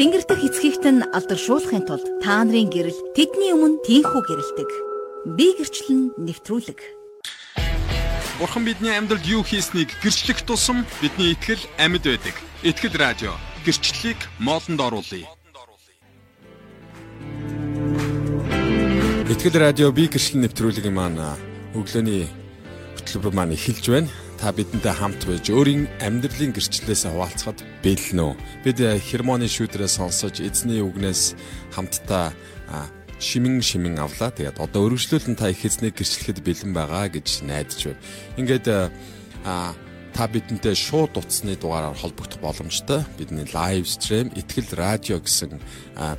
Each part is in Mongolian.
Тэнгэр дэх эцгийгт нь алдаршуулахын тулд та нарын гэрэл тэдний өмнө тийхүү гэрэлдэг. Би гэрчлэн нэвтрүүлэг. Бурхан бидний амьдралд юу хийснийг гэрчлэх тусам бидний итгэл амьд байдаг. Итгэл радио гэрчлэлийг моолнд оруулъя. Итгэл радио би гэрчлэн нэвтрүүлгийн маань өглөөний хөтөлбөр маань эхэлж байна та бидэнтэй хамт байж өөрийн амьдралын гэрчлэлээс хуваалцахад бэлэн үү? Бид хермоны шүүдрээ сонсож эзний үгнээс хамтдаа шимэн шимэн авлаа. Тэгээд одоо өргөжлүүлэн та их эзнийг гэрчлэхэд бэлэн байгаа гэж найдаж байна. Ингээд а та бидэнтэй шууд утасны дугаараар холбогдох боломжтой. Бидний лайв стрим Итгэл радио гэсэн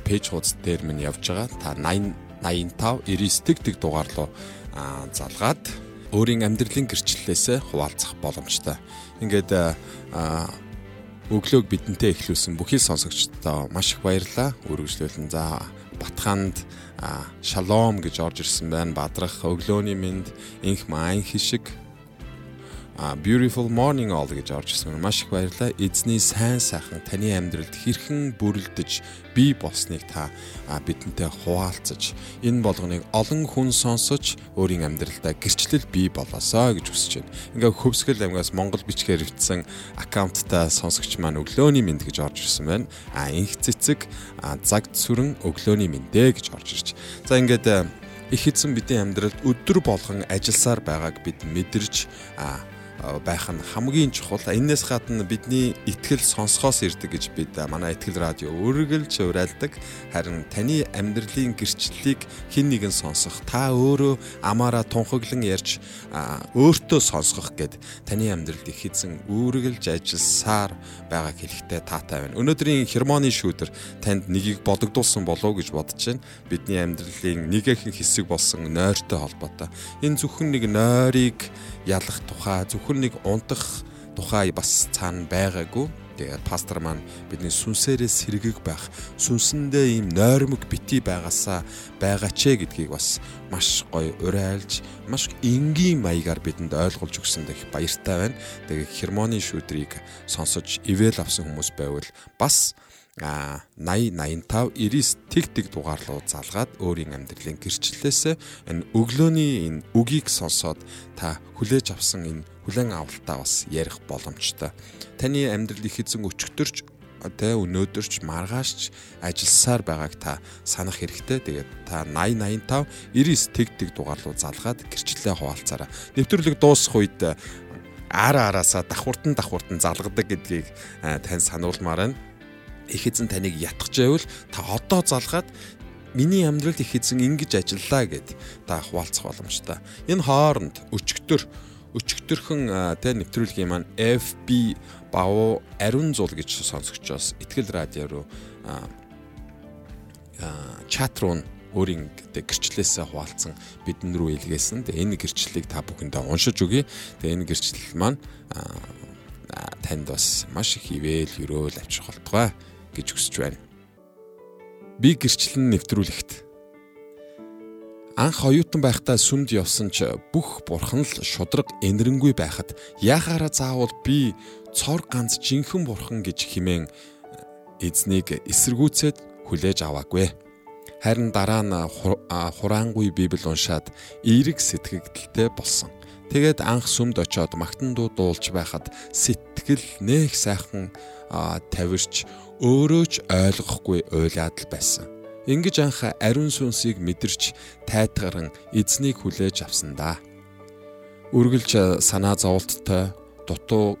пэйж хуудас дээр минь явж байгаа. Та 80 85 99 тэг тэг дугаар руу залгаад өөрийн амьдралын гэрчлэлээс хуваалцах боломжтой. Ингээд өглөөг бидэнтэй эхлүүлсэн бүхий сонсогчдоо маш их баярлалаа. Үргэлжлүүлэн за Батханд шалом гэж орж ирсэн байна. Бадрах өглөөний минь инх маан хишиг beautiful morning all гэж орж ирсэн. Маш их баярлалаа. Эзний сайн сайхан таны амьдралд хэрхэн бүрлдэж бий болсныг та бидэнтэй хуваалцаж энэ болгоныг олон хүн сонсож өөрийн амьдралдаа гэрчлэл бий болоосоо гэж хүсэж байна. Ингээ хөвсгөл аймгаас Монгол бичгээр хөвтсөн аккаунттай сонсогч маань өглөөний мэнд гэж орж ирсэн байна. А инх цэцэг загд сүрэн өглөөний мэндэ гэж орж ирж. За ингээд их эзэн бидний амьдралд өдөр болгон ажилласаар байгааг бид мэдэрч байх нь хамгийн чухал. Энээс гадна бидний итгэл сонсохоос ирдэг гэж бид манай итгэл радио үргэлж уриалдаг. Харин таны амьдралын гэрчлэлийг хэн нэгэн сонсох, та өөрөө амаараа тунхаглан ярьж өөртөө сонсгох гэд таны амьдралд их эзэн үргэлж ажилласаар байгааг хэлэхдээ таатай байна. Өнөөдрийн хермоны шүүдэр танд нэгийг бодогдуулсан болов гэж бодож байна. Бидний амьдралын нэгэн хэсэг болсон нойртой холбоотой. Энэ зөвхөн нэг нойрыг ялах тухай зөвхөн нэг унтах тухай бас цаана байгаагүй. Тэгээд пастор маань бидний сүнсээрээ сэргэг байх, сүнсэндээ ийм нойрмог бити байгаасаа байгаач э гэдгийг бас маш гоё урайлж, маш энгийн маягаар бидэнд ойлгуулж өгсөн дэх баяртай байна. Тэгээд хермоны шүүдрийг сонсож ивэл авсан хүмүүс байвал бас 80 85 99 тэг тэг дугаар руу залгаад өөрийн амьдралын гэрчлэлээс энэ өглөөний энэ үгийг сонсоод та хүлээж авсан энэ хүлэн авалтаа бас ярих боломжтой. Таны амьдрал их эзэн өчтөрч тэ өнөөдөрч маргаашч ажилласаар байгааг та санах хэрэгтэй. Тэгээд та 80 85 99 тэг тэг дугаар руу залгаад гэрчлэлээ хуваалцаараа. Нэвтрүүлэг дуусах үед ара араасаа давхуртан давхуртан залгадаг гэдгийг тань сануулмаар байна их эзэн таныг ятгах байвал та одоо залгаад миний амьдралд их эзэн ингэж ажиллаа гэд та хуваалцах боломжтой. Энэ хооронд өчигдөр өчигдөрхөн тэ нэвтрүүлгийн маань FB Бав Ариун зул гэж сонсогчоос Итгэл радио руу чат руу өөрийн гэрчлэлээсээ хуваалцсан бидэн рүү илгээсэн. Тэгээ энэ гэрчлэлийг та бүхэндээ уншиж өгье. Тэгээ энэ гэрчлэл маань танд бас маш их ивэл өрөөл авчрах болтугай гэж хүсэж байна. Би гэрчлэн нэвтрүүлэхт анх оюутан байхдаа сүмд явсан ч бүх бурхан л шудраг энэрэнгүй байхад яхаараа заавал би цор ганц жинхэн бурхан гэж химэн эзнийг эсэргүүцээд хүлээж аваагүй. Харин дараа нь хураангүй Библи уншаад эерэг сэтгэгдэлтэй болсон. Тэгээд анх сүмд очиод магтан дуу дуулж байхад сэтгэл нэх сайхан тавирч өөрөө ч ойлгохгүй уйлаад л байсан. Ингиж анх ариун сүнсийг мэдэрч тайтгаран эзнийг хүлээж авсан да. Үргэлж санаа зовлттой дутуу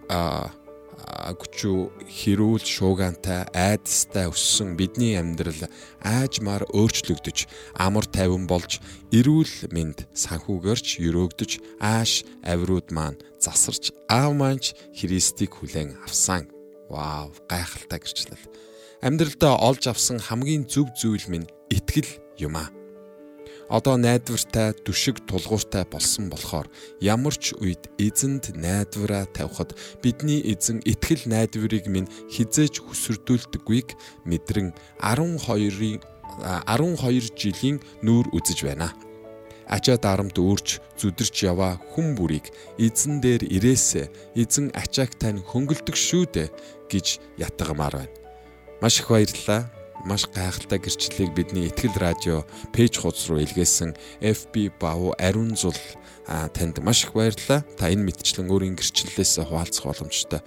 гүчүү хэрүүл шуугантай айдастай өссөн бидний амьдрал аажмаар өөрчлөгдөж амар тайван болж эрүүл мэнд санхүүгээрч өрөөгдөж ааш авируд маань засарч аав маанч Христийг хүлээн авсан Вау, гайхалтай гэрчлэл. Амьдралдаа олж авсан хамгийн зөв зүйл минь итгэл юм аа. Одоо найдвартай, дүшиг тулгууртай болсон болохоор ямар ч үед эзэнд найдвараа тавихад бидний эзэн итгэл найдварыг минь хизээж хүсэрдүүлдэггүйг мэдрэн 12-ын 12 жилийн нүүр үзэж байна ачаа дарамт өөрч зүдэрч яваа хүн бүрийг эзэн дээр ирээсэ эзэн ачааг тань хөнгөлдөг шүү дээ гэж ятгамаар байна. Маш их баярлалаа. Маш гайхалтай гэрчлэлийг бидний Итгэл радио пэйж хуудас руу илгээсэн FB Бав Ариун Зул танд маш их баярлалаа. Та энэ мэдчлэн өөрийн гэрчлэлээс хуваалцах боломжтой.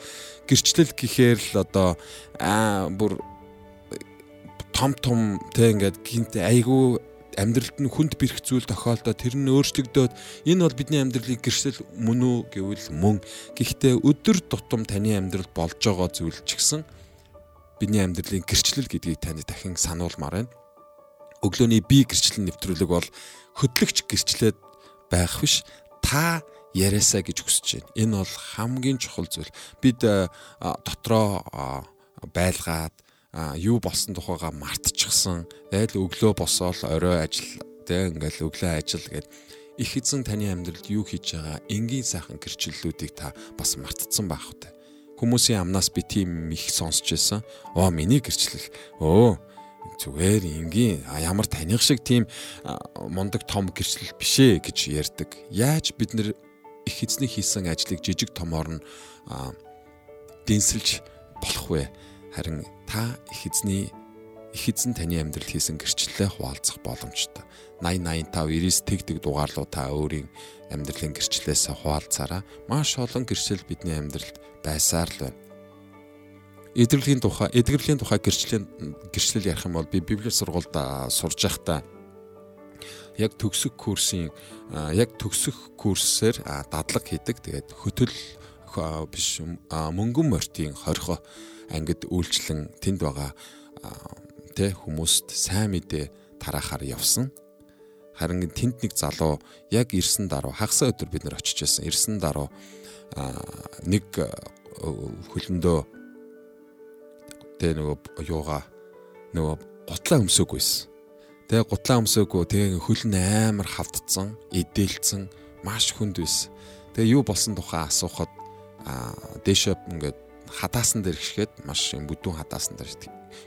Гэрчлэл гэхээр л одоо аа бүр том том тэг ингээд гинт айгүй амьдралд нь хүнд бэрх зүйл тохиолдоод тэр нь өөрчлөгдөөд энэ бол бидний амьдралын гэрсэл мөн үү гэвэл мөн. Гэхдээ өдөр тутам таны амьдрал болж байгаа зүйл ч гэсэн бидний амьдралын гэрчлэл гэдгийг танд дахин сануулмаар байна. Өглөөний бие гэрчлэл нэвтрүүлэг бол хөдлөгч гэрчлээд байх биш та яриасаа гэж хүсэж байна. Энэ бол хамгийн чухал зүйл. Бид дотроо байлгаад юу болсон тухайга мартчихсан. Айл өглөө босоод орой ажил тэг ингээл өглөө ажил гэд их эзэн таны амьдралд юу хийж байгаа энгийн сайхан гэрчлэлүүдийг та бас мартцсан байх үү? Хүмүүсийн амнаас би тийм их сонсч байсан. Оо миний гэрчлэл. Өө зүгээр энгийн ямар таних шиг тийм мундаг том гэрчлэл биш ээ гэж ярьдаг. Яаж бид нэр их эзний хийсэн ажлыг жижиг томоор нь дэнсэлж болох вэ? Харин та их эзний их эзэн таны амьдралд хийсэн гэрчлэлээ хуваалцах боломжтой. 80 85 90 тэгдэг дугаарлуу та өөрийн амьдралын гэрчлэлээс хуваалцаараа маш олон гэрчлэл бидний амьдралд байсаар л байна. Эдгэрлийн тухай эдгэрлийн тухай гэрчлэлийн гэрчлэл ярих юм бол би библийн сургуульд сурж байхдаа яг төгсөх курсын яг төгсөх курсээр дадлаг хийдэг. Тэгээд хөтөл биш мөнгөн мортын хорхо ангид үйлчлэн тэнд байгаа тэ хүмүүст сайн мэдээ тараахаар явсан. Харин тэнд нэг залуу яг ирсэн даруй хагасаа өдөр бид нэр очиж байсан. Ирсэн даруй нэг хөлөндөө тэгээ нөгөө юугаа нөгөө гутлаа өмсөөгүйсэн. Тэгээ гутлаа өмсөөгөө тэгээ хөл нь амар хавдцсан, эдээлцэн, маш хүнд байсан. Тэгээ юу болсон тухай асуухад дээшээ ингээд хадаасан дээр гიშгээд маш юм бүдүүн хадаасан дээр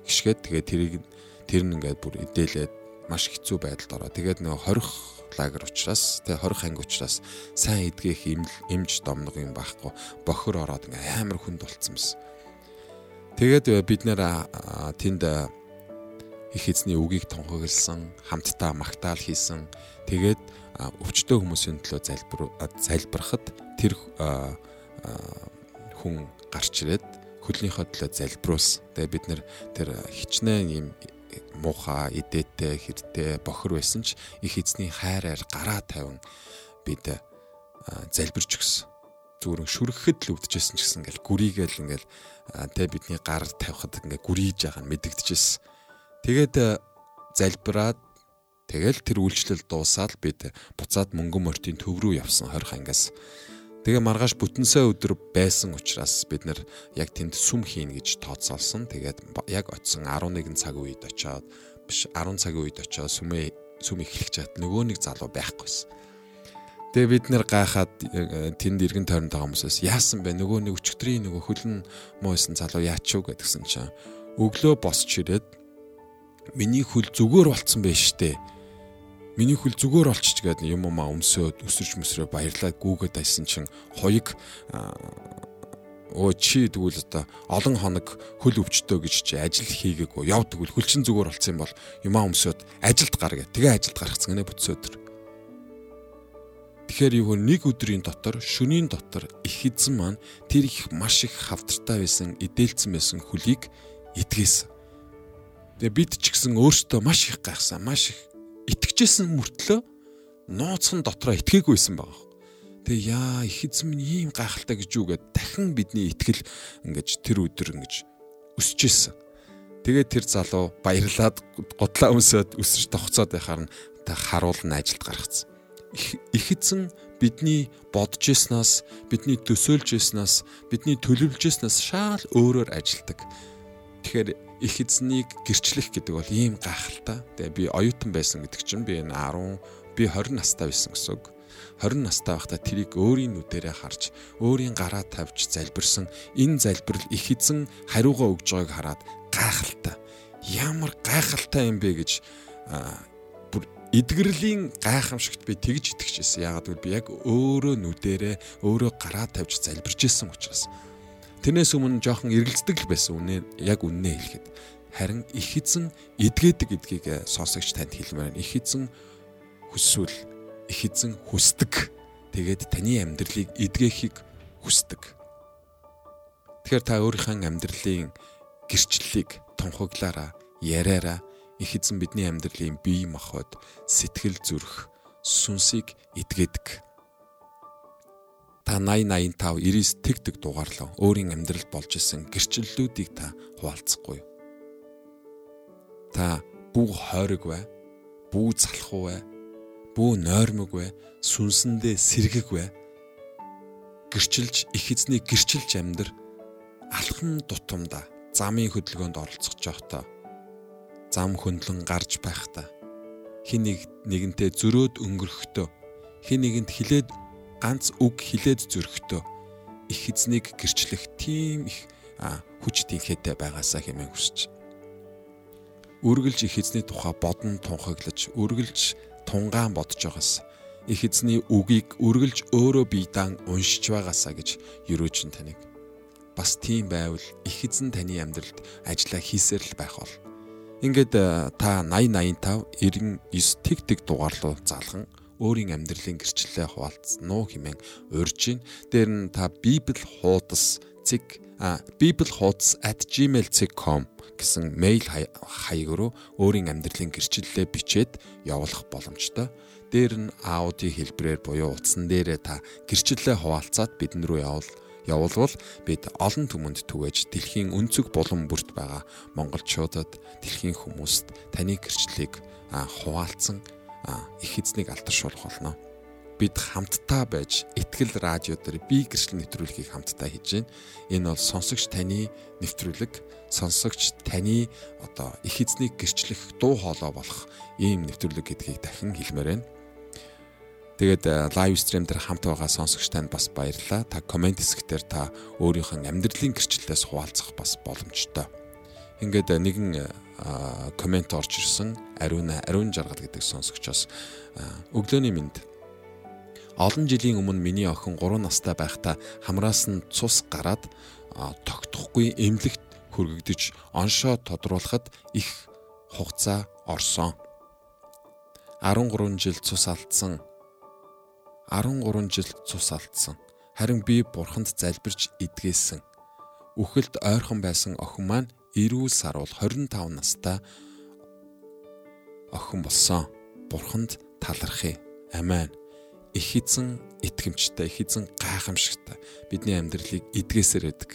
гიშгээд тэгээ тэрийг тэр нь ингээд бүр эдээлээд маш хэцүү байдалд ороо. Тэгээд нөгөө хорих лагер учраас тэгээ хорих анги учраас сайн эдгэх эмж домног юм байхгүй. Бохор ороод ингээд амар хүнд болцсон юмс. Тэгээд э, бид нэр тэнд э, их эзний үгийг тунхагласан, хамтдаа магтаал хийсэн. Тэгээд өвчтөө хүмүүсийн төлөө залбир залбирахад тэр хүн гарч ирээд хөлнийхөө төлөө залбируулсан. Тэгээ бид нэр тэр хичнээн юм муухай, идээтэй, хэртэй, бохор байсан ч их эзний хайраар гараа тавин бид залбирч өгсөн. Зүгээр шүрхэхэд л өвдөжсэн ч гэсэн ингээл гүрийгээл ингээл тэ бидний гар тавихад ингээл гүрийж байгаа нь мэдэгдэжсэн. Тэгээд залбираад тэгэл тэр үйлчлэл дуусаад бид буцаад мөнгөн мортын төв рүү явсан 20 ангаас Тэгээ маргааш бүтэнсээ өдөр байсан учраас бид нэр яг тэнд сүм хийн гэж тооцоолсон. Тэгээд яг очисон 11 цаг үед очиод биш 10 цагийн үед очиод сүмээ сүм эхлэх чад нөгөө нэг залуу байхгүйсэн. Тэгээ бид нэр гайхаад э, тэнд иргэн тойронд байгаа хүмүүсээс яасан бэ? Нөгөө нэг өчигдрийн нөгөө хөлн муусан залуу яач юу гэдгсэн чинь өглөө босч ирээд миний хөл зүгээр болцсон байж штэ Миний хөл зүгээр олчиж гээд юм уу өмсөөд өсөрч мөсрөө баярлаад гүүгээд айсан чинь хоёг өө чи тэгвэл одоо олон хоног хөл өвчтөө гэж чи ажил хийгээгүй яв тэгвэл хөл чин зүгээр болцсон юм бол юмаа өмсөд ажилд гар гэ. Тэгээ ажилд гаргацсан гэнэ бүтс өдөр. Тэгэхээр юу нэг өдрийн дотор шөнийн дотор их эзэн маань тэр их маш их хавтартай байсан эдээлцэн байсан хөлийг идгээсэн. Тэгээ бид ч гэсэн өөртөө маш их гайхсан, маш их итгэжсэн мөртлөө нууцхан дотроо итгээгүйсэн байгаа. Тэгээ яа их эзэн минь ийм гайхалтай гэж юу гэд дахин бидний итгэл ингэж тэр өдөр ингэж өсөж исэн. Тэгээ тэр залуу баярлаад готлаа өмсөд өсөж тогцоод байхаар нь харуулн ажилд гаргацсан. Их эзэн бидний бодж яснаас, бидний төсөөлж яснаас, бидний төлөвлөж яснаас шал өөрөөр ажилдаг. Тэгэхээр их эзнийг гэрчлэх гэдэг бол ийм гайхалтай. Тэгээ би оюутан байсан гэдэг чинь би энэ 10 би 20 настай байсан гэсэн үг. 20 настай байхдаа тэрийг өөрийн нүдэрээ харж, өөрийн гараа тавьж залбирсан энэ залбирал их эзэн хариугаа өгж байгааг хараад гайхалтай. Ямар гайхалтай юм бэ гэж бүр эдгэрлийн гайхамшигт би тэгж итгэжсэн. Яагаад гэвэл би яг өөрөө нүдэрээ өөрөө гараа тавьж залбирж исэн учраас Тэрнээс өмнө жоохон эргэлздэг л байсан үнэ яг үннээ хэлэхэд. харин их эзэн эдгээдэг гэдгийг сонсогч танд хэлмээр байна. Их эзэн хүсвэл их эзэн хүсдэг. Тэгээд таны амьдралыг эдгээхийг хүсдэг. Тэгэхээр та өөрийнхөө амьдралын гэрчлэлийг тунхаглаараа, яриараа их эзэн бидний амьдралын бие махбод сэтгэл зүрх сүнсийг эдгээдэг. Та 80 85 99 тэг тэг дугаарлаа. Өөрийн амьдралд болж исэн гэрчлэлүүдийг та хуваалцахгүй. Та бүү хойрог бай, бүү залхуу бай, бүү нойрмог бай, сүнсэндээ сэргэг бай. Гэрчилж их эзний гэрчилж амьдр алхан тутамда замын хөдөлгөөнд оролцох жоохтой зам хөндлөн гарч байхдаа хин нэг нэгэнтэй зөрөөд өнгөрөхдөө хин нэгэнд хилээд ганц үг хилээд зөрөхдөө их эзнийг гэрчлэх тийм их хүч тэнхээтэй байгаасаа хэмээн хүсэж. Үргэлж их эзний тухай бодон тунхаглаж, үргэлж тунгаан бодож байгаас их эзний үгийг үргэлж өөрөө биедан уншиж байгаасаа гэж юрөөж таныг. Бас тийм байвал их эзэн таны амьдралд ажиллаа хийсээр л байх бол Ингээд та 80 85 99 тэг тэг дугаарлуу залган өөрийн амьдралын гэрчлэлээ хуваалцсан хэмээн урьж гин. Дээр нь та Библи хуудас цэг а Библи хуудас @gmail.com гэсэн мэйл хаяг руу өөрийн амьдралын гэрчлэлээ бичээд явуулах боломжтой. Дээр нь аудио хэлбэрээр буюу утсан дээрээ та гэрчлэлээ хуваалцаад бидэн рүү явуул явуулвал бид олон түмэнд түгэж дэлхийн өнцөг булан бүрт байгаа монголчуудад дэлхийн хүмүүст таны гэрчлэлийг хуваалцсан их эзнийг алдаршуулах болно. Бид хамтдаа байж ихтгэл радио дээр би гэрчлэл нэвтрүүлгийг хамтдаа хийж байна. Энэ бол сонсогч таны нэвтрүүлэг, сонсогч таны одоо их эзнийг гэрчлэх дуу хоолой болох ийм нэвтрүүлэг гэдгийг дахин хэлмээр байна. Тэгээд лайв стрим дээр хамт байгаа сонсогч танд бас баярлалаа. Та комент хэсгээр та өөрийнхөө амьдралын гэрчлэлээс хуваалцах бас боломжтой. Ингээд э, нэгэн комент орж ирсэн. Ариун ариун жаргал гэдэг сонсогчоос өглөөний мэнд олон жилийн өмнө миний охин 3 настай байхдаа хамраас нь цус гараад тогтохгүй эмнэлэгт хүргэгдэж оншоо тодруулахад их хугацаа орсон. 13 жил цус алдсан 13 жил цус алдсан. Харин би бурханд залбирч эдгээсэн. Үхэлд ойрхон байсан охин маань эрүүл сарвал 25 настай охин болсон. Бурханд талархъя. Амен. Их эзэн итгэмжтэй, их эзэн гайхамшигтай бидний амьдралыг эдгээсээр байдаг.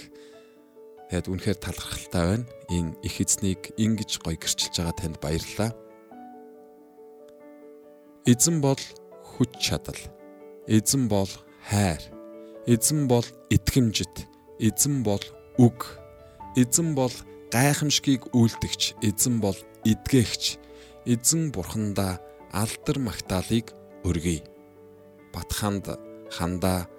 Тэгэд үнэхээр талархалтай байна. Энэ их эзнийг ингэж гоё гэрчилж байгаа танд баярлалаа. Эзэн бол хүч чадал Эзэн бол хайр. Эзэн бол итгэмжит. Эзэн бол үг. Эзэн бол гайхамшгийг үйлдэгч. Эзэн бол эдгээгч. Эзэн бурхандаа алдар магтаалыг өргөе. Батханд хандаа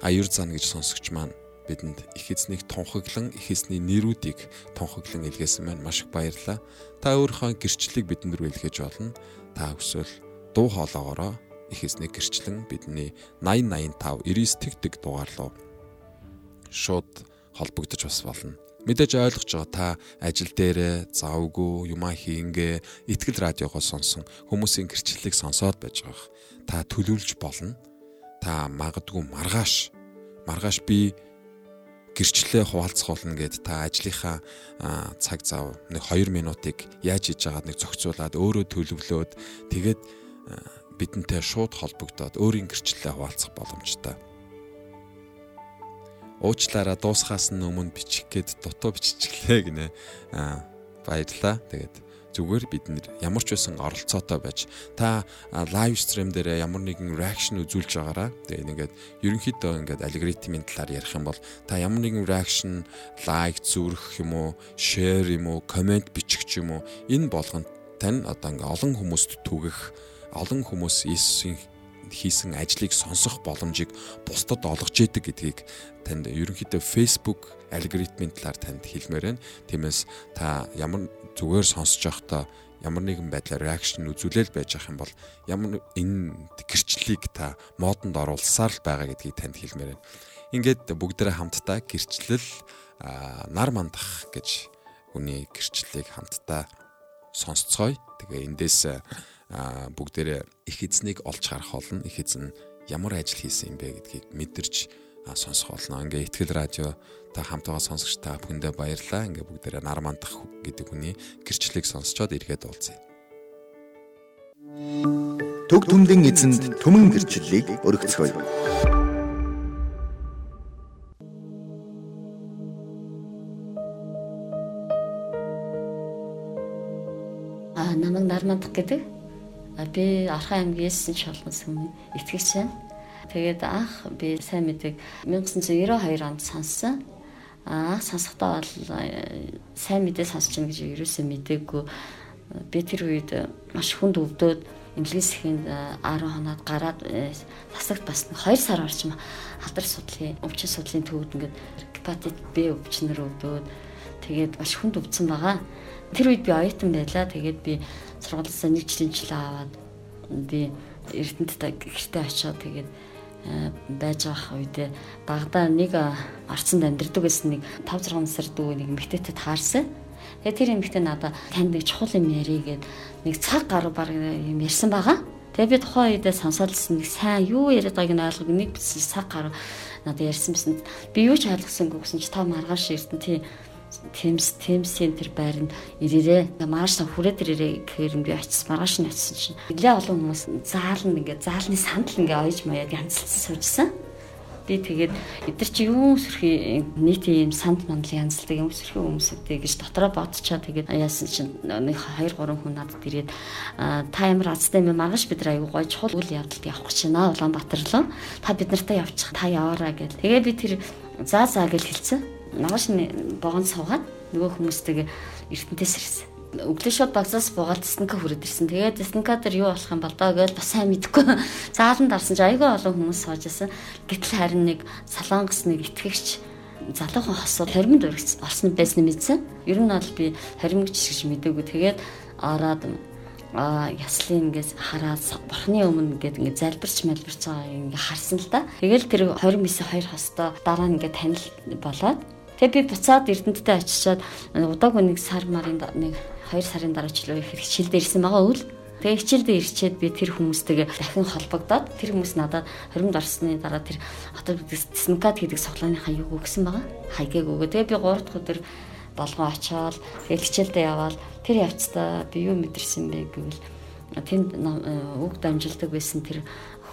аюур зан гэж сонсогч маань бидэнд их эзнийг тунхаглан их эзний нэрүүдийг тунхаглан илгээсэн байна. Маш их баярлалаа. Та өөрийнхөө гэрчлэлийг бидэнд рүү илгээж болно. Та өсвөл дуу хоолоогоороо их эзний гэрчлэн бидний 8085 99 тэгтэг дугаар руу шууд холбогдож бас болно. Мэдээж ойлгож байгаа та ажил дээр завгүй юмаа хийнгээ итгэл радиогоо сонсон хүмүүсийн гэрчлэлийг сонсоод байж байгаа. Та төлөвлөж болно. Та магадгүй маргааш маргааш би гэрчлэлээ хуваалцах болно гэд та ажлынхаа цаг зав нэг 2 минутыг яаж хийж байгааг нэг зохицуулаад өөрөө төлөвлөөд тэгээд бидэнтэй шууд холбогдоод өөрийн гэрчлэлээ хуваалцах боломжтой. Уучлаараа дуусхаас нь өмнө бичих гээд дутуу биччихлээ гинэ. Аа баярлалаа. Тэгээд зүгээр бид нэр ямар ч байсан оролцоотой байж та лайв стрим дээр ямар нэгэн реакшн үзүүлж байгаараа тэгээд ингээд ерөнхийдөө ингээд алгоритмын талаар ярих юм бол та ямар нэгэн реакшн лайк зүрх юм уу шеэр юм уу комент бичих юм уу энэ болгонд тань одоо ингээд олон хүмүүст түгэх олон хүмүүс Иесусийн хийсэн ажлыг сонсох боломжийг бусдад олгож яадаг гэдгийг танд ерөнхийдөө Facebook алгоритмын талаар танд хэлмээр байна. Тиймээс та ямар зүгээр сонсож байхдаа ямар нэгэн байдлаар реакшн үзүүлэл байж ах юм бол ямар энэ гэрчлэлийг та модонд оруулсаар л байгаа гэдгийг танд хэлмээр байна. Ингээд бүгдээрээ хамтдаа гэрчлэл нар мандах гэж хүний гэрчлэлийг хамтдаа сонсцгоё. Тэгээ эндээс бүгдээрээ их эзнийг олж харах болно. Их эзэн ямар ажил хийсэн юм бэ гэдгийг мэдэрч сонсох болно. Ингээ ихтгэл радио та хамт байгаа сонсогч та бүхэндээ баярлалаа. Ингээ бүгдээрээ нар мандах гэдэг хүний гэрчлэлийг сонсчоод эргээд уулзъя. Төг түмдэн эзэнд түмэн гэрчлэлийг өргөцгөөе. намайг Нармандах гэдэг. Би Архан аймгийн Есүсийн шалган сүмийн итгэгч байна. Тэгээд анх би сайн мэдэг 1992 онд сонссон. Аа сонсохдоо бол сайн мэдээ сонсч ин гэж ерөөсөө мдэггүй. Би тэр үед маш хүнд өвдөөд эмнэлгийн сэхэнд 10 хоноод гараад тасагт бас 2 сар орчим алдар судлалын өвчин судлалын төвд ингээд гепатит Б өвчнөр өвдөөд тэгээд маш хүнд өвдсөн байгаа. Тэр үед би оюутан байлаа. Тэгээд би сургуулиасаа нэг жилийн жилээ аваад би Эрдэнэт гэртээ очиод тэгээд э, байж байгаа үедээ багада нэг э, арцанд амьдэрдэг гэсэн нэг 5 6 насар дүү нэг эмэгтэйтэй таарсан. Тэгээ тэр эмэгтэй надад танд нэг чухал юм ярий гэд нэг цаг гаруй баг юм ярьсан байгаа. Тэгээ би тухайн үедээ сонсоолсон нэг сайн юу яриад байгааг нь ойлгоог нэг цаг гаруй надад ярьсан бисэн. Би юу ч ойлгосонгүй гэсэн чи та маргааш ирдэн тий Тэмс Тэмсийн тэр байранд ирээрээ. Маргааш сан хүрээ тэр ирээ гэхээр би очиж маргааш нь очисон чинь нэлээ олон хүмүүс заална ингээ заалны сандал ингээ ойж маяад янзлсан суужсан. Би тэгээд эдгэр чи юу сөрхий нийтийн юм санд мандал янзлдаг юм сөрхий хүмүүстэй гэж дотроо бодчоо тэгээд яасан чинь нэг 2 3 хүн надад ирээд та ямар азтай юм маргааш бид нар аягүй гоё чухал үйл явдалд явах гэж байна Улаанбаатар руу. Та бид нартай явчих. Та яваараа гэл тэгээд би тэр заа заа гэж хэлсэн Нагаш богонд суугаад нөгөө хүмүүстэйгээ эрдэнтээс ирсэн. Өглөө шууд багцаас буугаад станка хүрээд ирсэн. Тэгээд станка дээр юу болох юм бол доо гэж бас сайн мэдэхгүй. Зааланд дарсан чи айгүй олон хүмүүс сууж байсан. Гэтэл харин нэг салангас нэг итгэгч залуухан хосууд хоримд орсон байсан мэдсэн. Ер нь бол би хоримгч гэж мэдээгүй. Тэгээд ороод а яслын ингээс хараад бурхны өмнө ингээд ингээд залбирч малбирч байгаа ингээ харсан л да. Тэгэл тэр 29 хоёр хостой дараа нь ингээд танил болоод Тэгээ би буцаад Эрдэнэттэй очичоод удаагүй нэг сар марын нэг 2 сарын дараа ч л их хичээлдээ ирсэн байгаа үл. Тэгээ хичээлдээ ирчээд би тэр хүмүүстэйгээ дахин холбогдоод тэр хүмүүс надад хоримд орсны дараа тэр хотод диснкад гэдэг соглооныхаа юг өгсөн байгаа. Хайгыг өгөө. Тэгээ би 3 дахь өдөр болгоо очоод тэгээ хичээлдээ яваал тэр явцдаа би юу мэдэрсэн бэ гэвэл тэнд үг дамжилдаг байсан тэр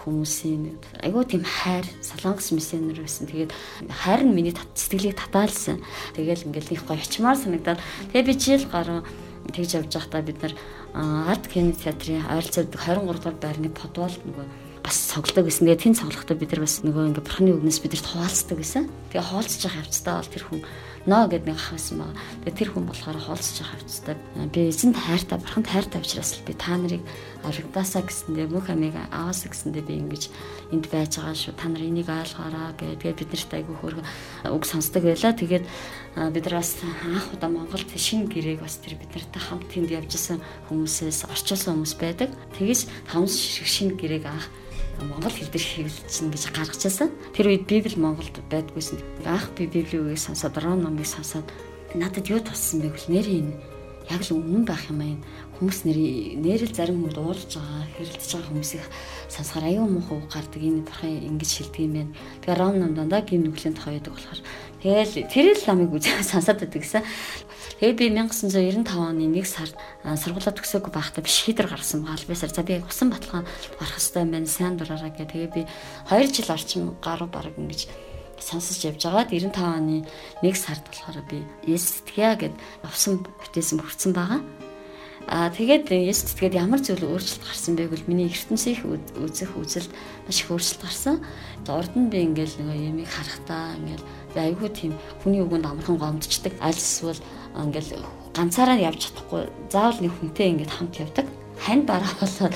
хүмүүсийн айгүй тийм хайр солонгос миссионер байсан. Тэгээд хайр нь миний сэтгэлийг татаалсан. Тэгэл ингээл их гоё ячмаар санагдаад тэгээ би жил гаруй тэгж явж байхдаа бид нар арт кино театрын ойролцоог 23 дугаар байрны подвал нөгөө бас цоглдог гэсэн. Тэгээ тэн цоглохдоо бид нар бас нөгөө ингээ бурхны үгнээс бидэрт хуваалцдаг гэсэн. Тэгээ хуваалцж явах явцдаа бол тэр хүн ноо гэд нэг ах байсан байгаа. Тэгээ тэр хүн болохоор хуулцж явах явцдаа би эзэнт хайртай бурханд хайртай учраас би та нарыг аврагдаасаа гэсэндээ мөх амиг аваасаа гэсэндээ би ингэж энд байж байгаа шүү. Та нар энийг ойлгоорой гэдэг бид нарт айгүй хөргө үг сонсдог байлаа. Тэгээд бид нар бас анх удаа Монголд шинэ гэрээг бас тэр бид нартай хамт тэнд явж исэн хүмүүсээс орчуулсан хүмүүс байдаг. Тэгээс таван шинэ гэрээг анх монгол хэл дээр хэвлэлцэн гэж гаргажсэн. Тэр үед Библи Монголд байдгүйсэн. Анх би Библийг сонсоод Ром номыг сонсоод надад юу туссан бэ гэвэл нэр энэ яг л үнэн байх юм аа энэ хүмүүс нэр нэрэл зарим хүмүүс уурлж байгаа хэрэлдэж байгаа хүмүүсийг сонсохоор аюу муухай гардаг энэ бурхан ингэж шилдэг юм байна. Тэгээ Ром ном дандаа гин нүглийн байдаг болохоор тэгэл тэр л ламыг үзээ сонсоод байдаг гэсэн. Тэгээд би 1995 оны 1 сард сургуулаа төгсөөгүй байхдаа биш хитэр гарсан байгаа. Би сар за би усан баталгаа орох хэрэгтэй юм байна. Сайн дураараа гэх. Тэгээд би 2 жил орчим гаруй бараг ингэж сонсож явж байгаад 95 оны 1 сард болохоор би Есүс итгэя гэд авсан бүтээсэн хүрсэн байгаа. Аа тэгээд Есүс итгээд ямар зүйл өөрчлөлт гарсан бэ гэвэл миний ертөнцийн үзэх үзэлд маш их өөрчлөлт гарсан. Урд нь би ингээл нэг юмыг харахтаа ингээл айгүй тийм хүний үгэнд амархан гомдчдаг. Аль эсвэл ингээл ганцаараа явж чадахгүй заавал нэг хүнтэй ингээд хамт явдаг хань бараа болоод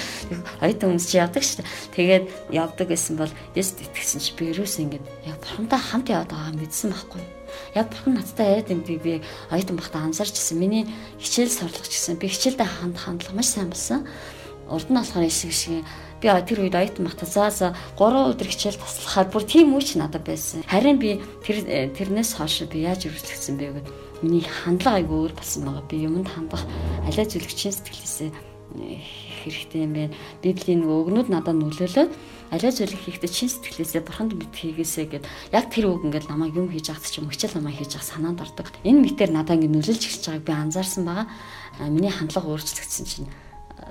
оюутан хүмүүс чи явдаг шүү дээ. Тэгээд явдаг гэсэн бол яст итгэсэн чи би ерөөс ингээд яг бурхантай хамт яваад байгаа мэдсэн байхгүй. Яг бурхан надтай яриад энэ би оюутан бахта анзаарч ирсэн. Миний хичээл сурлагч гэсэн би хичээлдээ ханд хандлага маш сайн болсон. Урд нь болохоор ишиг шиг Би тэр үед оюутан багтаа за за 3 өдөр хичээл таслахаар бүр тийм үуч надад байсан. Харин би тэр тэрнээс хойш би яаж өрсөлдсөн бэ гэвэл миний хандлага айгүй өөр болсон байгаа. Би юмд хандах алиа зүлгчийн сэтгэлээсээ хэрэгтэй юм байна. Библийн нөгөө өгнүүд надад нөлөөлөөд алиа зүйлийг хийхдээ чин сэтгэлээсээ бурханд мэд хийгээсэ гэд яг тэр үг ингээд намайг юм хийж ахт ч юм хичээл намайг хийж ах санаанд ордог. Энэ мэтэр надад ингээд нөлөөлж эхэлж байгааг би анзаарсан байгаа. Миний хандлага өөрчлөгдсөн чинь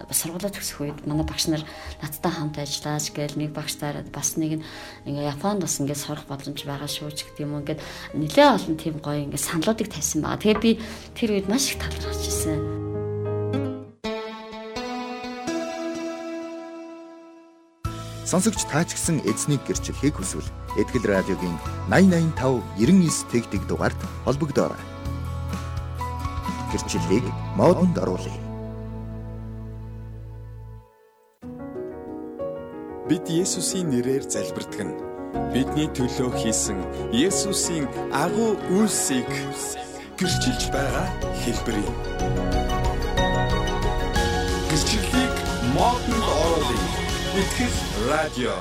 бас сургуулаа төгсөх үед манай багш нар надтай хамт ажиллаж гээл нэг багш таараад бас нэг нь ингээ Японд бас ингээ сурах боломж байгаа шүү ч гэдэг юм ингээд нэлээ олон тийм гоё ингээ саналуудыг тавьсан байгаа. Тэгээ би тэр үед маш их талархаж ирсэн. Сонсогч таа ч гэсэн эзнийг гэрчлэхийг хүсвэл Этгэл радиогийн 8085 99 тэгтэг дугаард холбогдоорой. Гэрчлэлийг модонд оруулъя. Бид Есүсийн нэрээр залбирдаг нь бидний төлөө хийсэн Есүсийн агуу үйлсийг гэрчилж байгаа хэлбэрийн. Гэрчлэлийг модонд оруулъя Итгэл радио.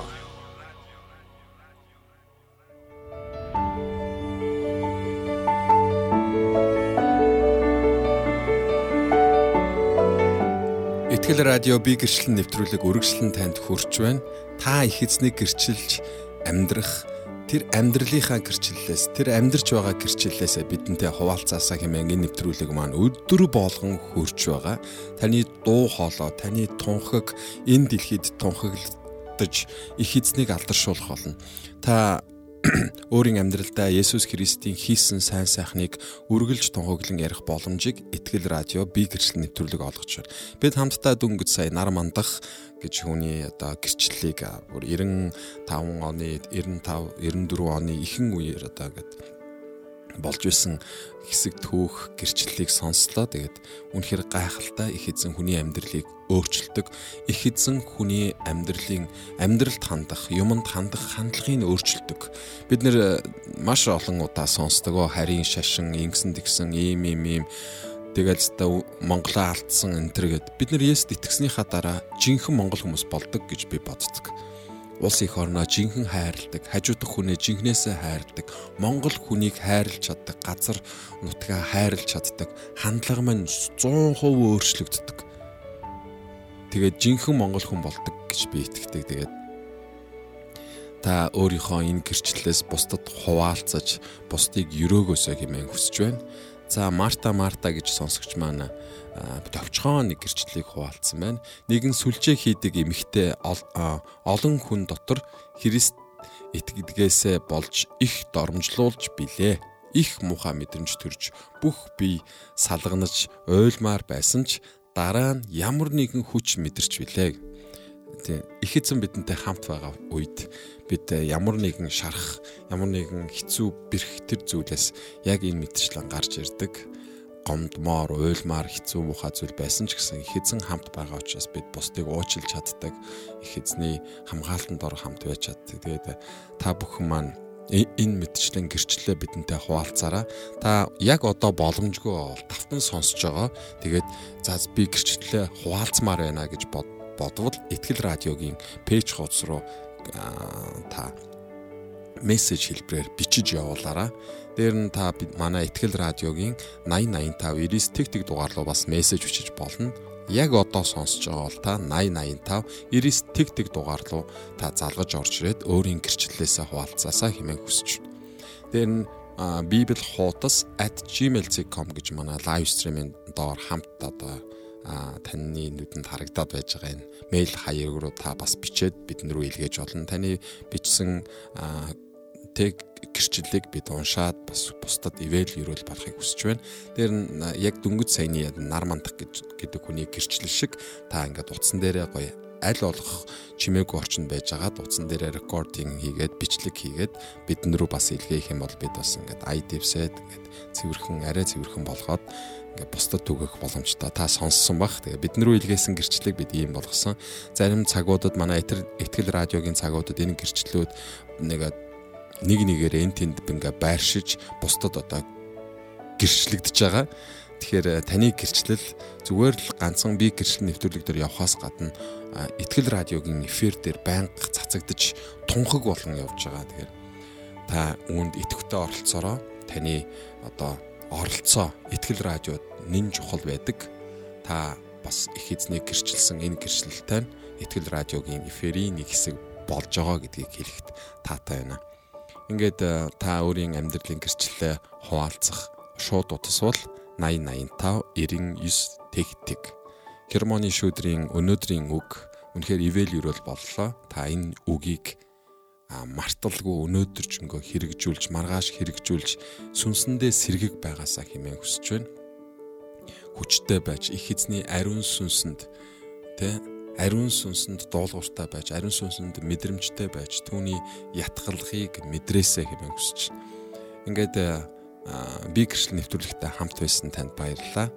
Итгэл радио би гэрчлэн нэвтрүүлэг үргэлжлэн танд хүрч байна. Та их эзнийг гэрчилж амьдрах тэр амьдралынхаа гэрчлэлээс тэр амьдарч байгаа гэрчлэлээс бидэнтэй хуваалцаасаа хэмээн энэ нэвтрүүлэг маань өдөр болгон хөрч байгаа. Таны дуу хоолой, таны тунхаг энэ дэлхийд тунхаглаж их эзнийг алдаршуулах болно. Та өөрийн амьдралдаа Есүс Христийн хийсэн сайн сайхныг үргэлж тунхаглан ярих боломжийг Итгэл радио би гэрчлэл нэвтрүүлэг олгож байна. Бид хамтдаа дөнгөж сая нар мандах гэж хүний одоо гэрчлэлийг бүр 95 оны 95 94 оны ихэнх үеэр одоо ингээд болж исэн хэсэг төөх гэрчлэлийг сонслоо. Тэгээд үнэхээр гайхалтай их эзэн хүний амьдралыг өөрчилдөг. Их эзэн хүний амьдралын амьдралд хандах, юмд хандах хандлагыг өөрчилдөг. Бид нэр маш олон удаа сонсдог. Харийн шашин, ингэсэн тэгсэн, ийм ийм ийм Тэгэл та Монголоо алдсан энэ төр гэд бид нар Есүст итгэснийхаа дараа жинхэнэ монгол хүмүүс болдог гэж би боддог улс их орноо жинхэнэ хайрладаг, хажуудах хүнээ жинхнээсээ хайрладаг, Монгол хүнийг хайрлж чаддаг, газар нутгаа хайрлж чаддаг, хандлага маань 100% өөрчлөгддөг. Тэгээд жинхэнэ монгол хүн болдог гэж би итгэдэг. Тэгээд та өөрийнхөө энэ гэрчлэлээс бусдад хуваалцаж, бусдыг өрөөгөөсөө хэмээн хүсэж байна. За Марта Марта гэж сонсогч маань товчхон нэг гэрчлэлийг хуваалцсан байна. Нэгэн сүлжээ хийдэг эмэгтэй олон хүн дотор Христ итгэдгээсээ болж их дормжлуулж билээ. Их муха мэдрэмж төрж бүх бие салганаж ойлмаар байсан ч дараа нь ямар нэгэн хүч мэдэрч билээ. Тийм их эзэн бидэнтэй хамт байгаа үед бид ямар нэгэн шарах, ямар нэгэн хэцүү бэрх тэр зүйлээс яг энэ мэдчлэн гарч ирдэг гомдмоор, уйлмаар хэцүү муха зүйл байсан ч гэсэн их эзэн хамт байгаа учраас бид бусдыг уучлж чаддаг. Их эзний хамгаалтанд ор хамт байж чаддаг. Тэгээд та бүхэн маань энэ мэдчлэн гэрчлэлээ бидэнтэй хуваалцаараа та яг одоо боломжгүй бол тавтан сонсож байгаа. Тэгээд за би гэрчлэлээ хуваалцмаар байна гэж бодвол ихтгэл радиогийн пэйж хуудас руу та мессеж хэлбэрээр бичиж явуулаарай. Дээр нь та манай ихтгэл радиогийн 8085 99 тэг тэг дугаар руу бас мессеж бичиж болно. Яг одоо сонсож байгаа бол та 8085 99 тэг тэг дугаар руу та залгаж орж ирээд өөрийн гэрчлэлээсээ хуваалцаасаа хэмээн хүсэж байна. Дээр нь библ хуудас @gmail.com гэж манай лайв стримийн доор хамт одоо а таны нүдэнд харагдаад байж байгаа энэ мэйл хаяг руу та бас бичээд бидэн рүү илгээж болно. Таны бичсэн тэг гэрчлэлийг бид уншаад бас бусдад ивэл өрөөл болохыг хүсэж байна. Тэр нь яг дөнгөж саяны нар мандах гэж гэдэг хүний гэрчлэл шиг та ингээд утсан дээрээ гоё аль болох чимээгүй орчинд байж байгаад утсан дээрээ рекординг хийгээд бичлэг хийгээд бидэн рүү бас илгээх юм бол бид бас ингээд дэвсээд ингээд цэвэрхэн арай цэвэрхэн болгоод ингээд бусдад түгэх боломжтой та сонссон бах. Тэгээ бид наруу илгээсэн гэрчлэлийг бид ийм болгосон. Зарим цагуудад манай итгэл радиогийн цагуудад энэ гэрчлэлүүд нэг нэг нэгээр эн тэнд ингээ байршиж бусдад одоо гэрчлэгдэж байгаа. Тэгэхээр э, таны гэрчлэл зүгээр л ганцхан би гэрчлэл нэвтрүүлэг дээр явхаас гадна Итгэл радиогийн эфир дээр байнга цацагдж тунхаг болгон явж байгаа. Тэгэхээр та үүнд идэвхтэй оролцоороо таны одоо оролцоо Итгэл радиод нэн чухал байдаг. Та бас их эзнийг гэрчилсэн энэ гэрчлэлтэй Итгэл радиогийн эфирийн нэг хэсэг болж байгаа гэдгийг хэлэхэд таатай байна. Ингээд та өөрийн амьдралын гэрчлэлээ хуваалцах шууд утасвал 8085 99 тэгтэг. Германы шүүдрийн өнөөдрийн үг үнэхээр ивэл юрэл боллоо. Та энэ үгийг марталгүй өнөөдөржөнгөө хэрэгжүүлж, маргааш хэрэгжүүлж сүнсэндээ сэргэг байгаасаа хэмээн хүсэж байна. Хүчтэй байж их эзний ариун сүнсэнд тэ ариун сүнсэнд дуулууртай байж, ариун сүнсэнд мэдрэмжтэй байж түүний ятгалхыг мэдрээсэ хэмээн хүсэж. Ингээд би гэрчлэл нэвтрүүлэгтэй хамт байсан танд баярлалаа.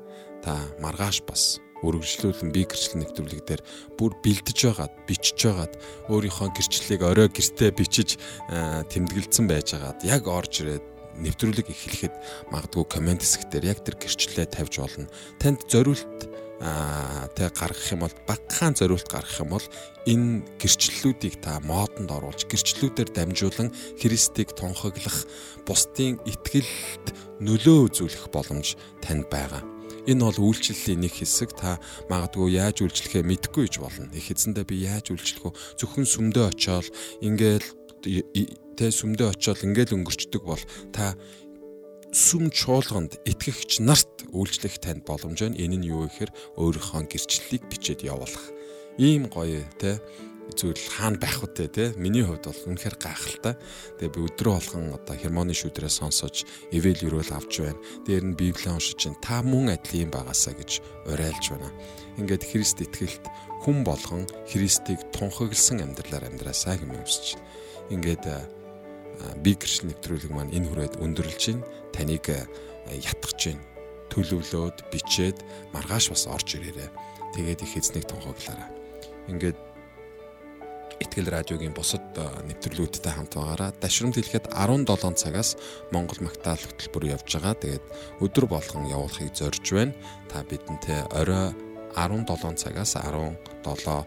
Та маргааш бас үргэлжлүүлэн би гэрчлэл нэвтрүүлэг дээр бүр бэлдэж байгаад, бичиж байгаад өөрийнхөө гэрчлэлийг орой гэртээ бичиж тэмдэглэсэн байжгаад яг орж ирээд нэвтрүүлэг эхлэхэд магадгүй комент хэсгээр яг тэр гэрчлэлээ тавьж болно. Танд зориулт тэг гаргах юм бол багахан зориулт гаргах юм бол энэ гэрчлэлүүдийг та модонд оруулж гэрчлэлүүдээр дамжуулан Христийг тунхаглах бусдын итгэлд нөлөө үзүүлэх боломж танд байгаа. Энэ бол үйлчлэлийн нэг хэсэг та магадгүй яаж үйлчлэхээ мэдэхгүй гэж болно. Их эзэндээ би яаж үйлчлэх вэ? Зөвхөн сүмдөө очиод ингээл тэ сүмдөө очиод ингээл өнгөрчдөг бол та сүм чуулганд итгэгч нарт үйлчлэх танд боломж байна. Энэ нь юу гэхээр өөрийнхөө гэрчлэлийг бичээд явуулах. Ийм гоё те зүйл хаана байх вэ те миний хувьд бол үнэхээр гайхалтай. Тэгээ би өдрөө болгон одоо хермоны шүүдрээ сонсож эвэл юрэл авч байна. Дээр нь библийг уншиж чинь та мөн адил юм байгаасаа гэж уриалж байна. Ингээд Христ итгэлт хүн болгон Христийг тунхагласан амьдралаар амьдраасаа хэмээн хүсэж. Ингээд би гэрч нэвтрүүлэг маань энэ хүрээд өндөрлж байна. Таныг ятгах чинь төлөвлөөд бичээд маргааш бас орж ирээрээ. Тэгээд их эзнийг тунхаглаараа. Ингээд Итгэл радиогийн бусад нэвтрүүлгүүдтэй хамт байгаараа дашрамт хэлэхэд 17 цагаас Монгол магтаал хөтөлбөр явж байгаа. Тэгээд өдөр болгон явуулахыг зорж байна. Та бидэнтэй орой 17 цагаас 17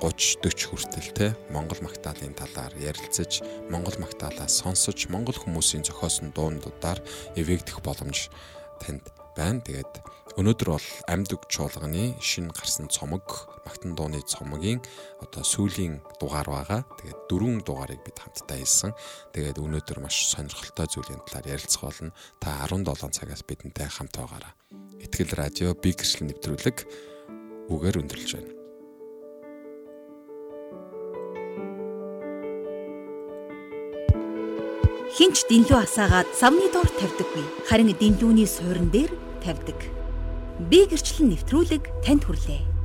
30 40 хүртэл те Монгол магтаалын талаар ярилцаж, Монгол магтаалаа сонсож, Монгол хүмүүсийн зохиосон дуундуудаар эвэгдэх боломж танд байна. Тэгээд өнөөдөр бол амьд чуулганы шинэ гарсан цомог, магтан дууны цомогийн одоо сүүлийн дугаар байгаа. Тэгээд дөрвөн дугаарыг бид хамтдаа хийсэн. Тэгээд өнөөдөр маш сонирхолтой зүйлийн талаар ярилцах болно. Та 17 цагаас бидэнтэй хамт байгаарай. Итгэл радио би гэрчлэл нэвтрүүлэг үгээр өндөрлж байна. Хинч дэнлүү асаагаад савны доор тавьдаггүй. Харин дэнлүүний суурин дээр тавьдаг. Би гэрчлэн нэвтрүүлэг танд хүрлээ.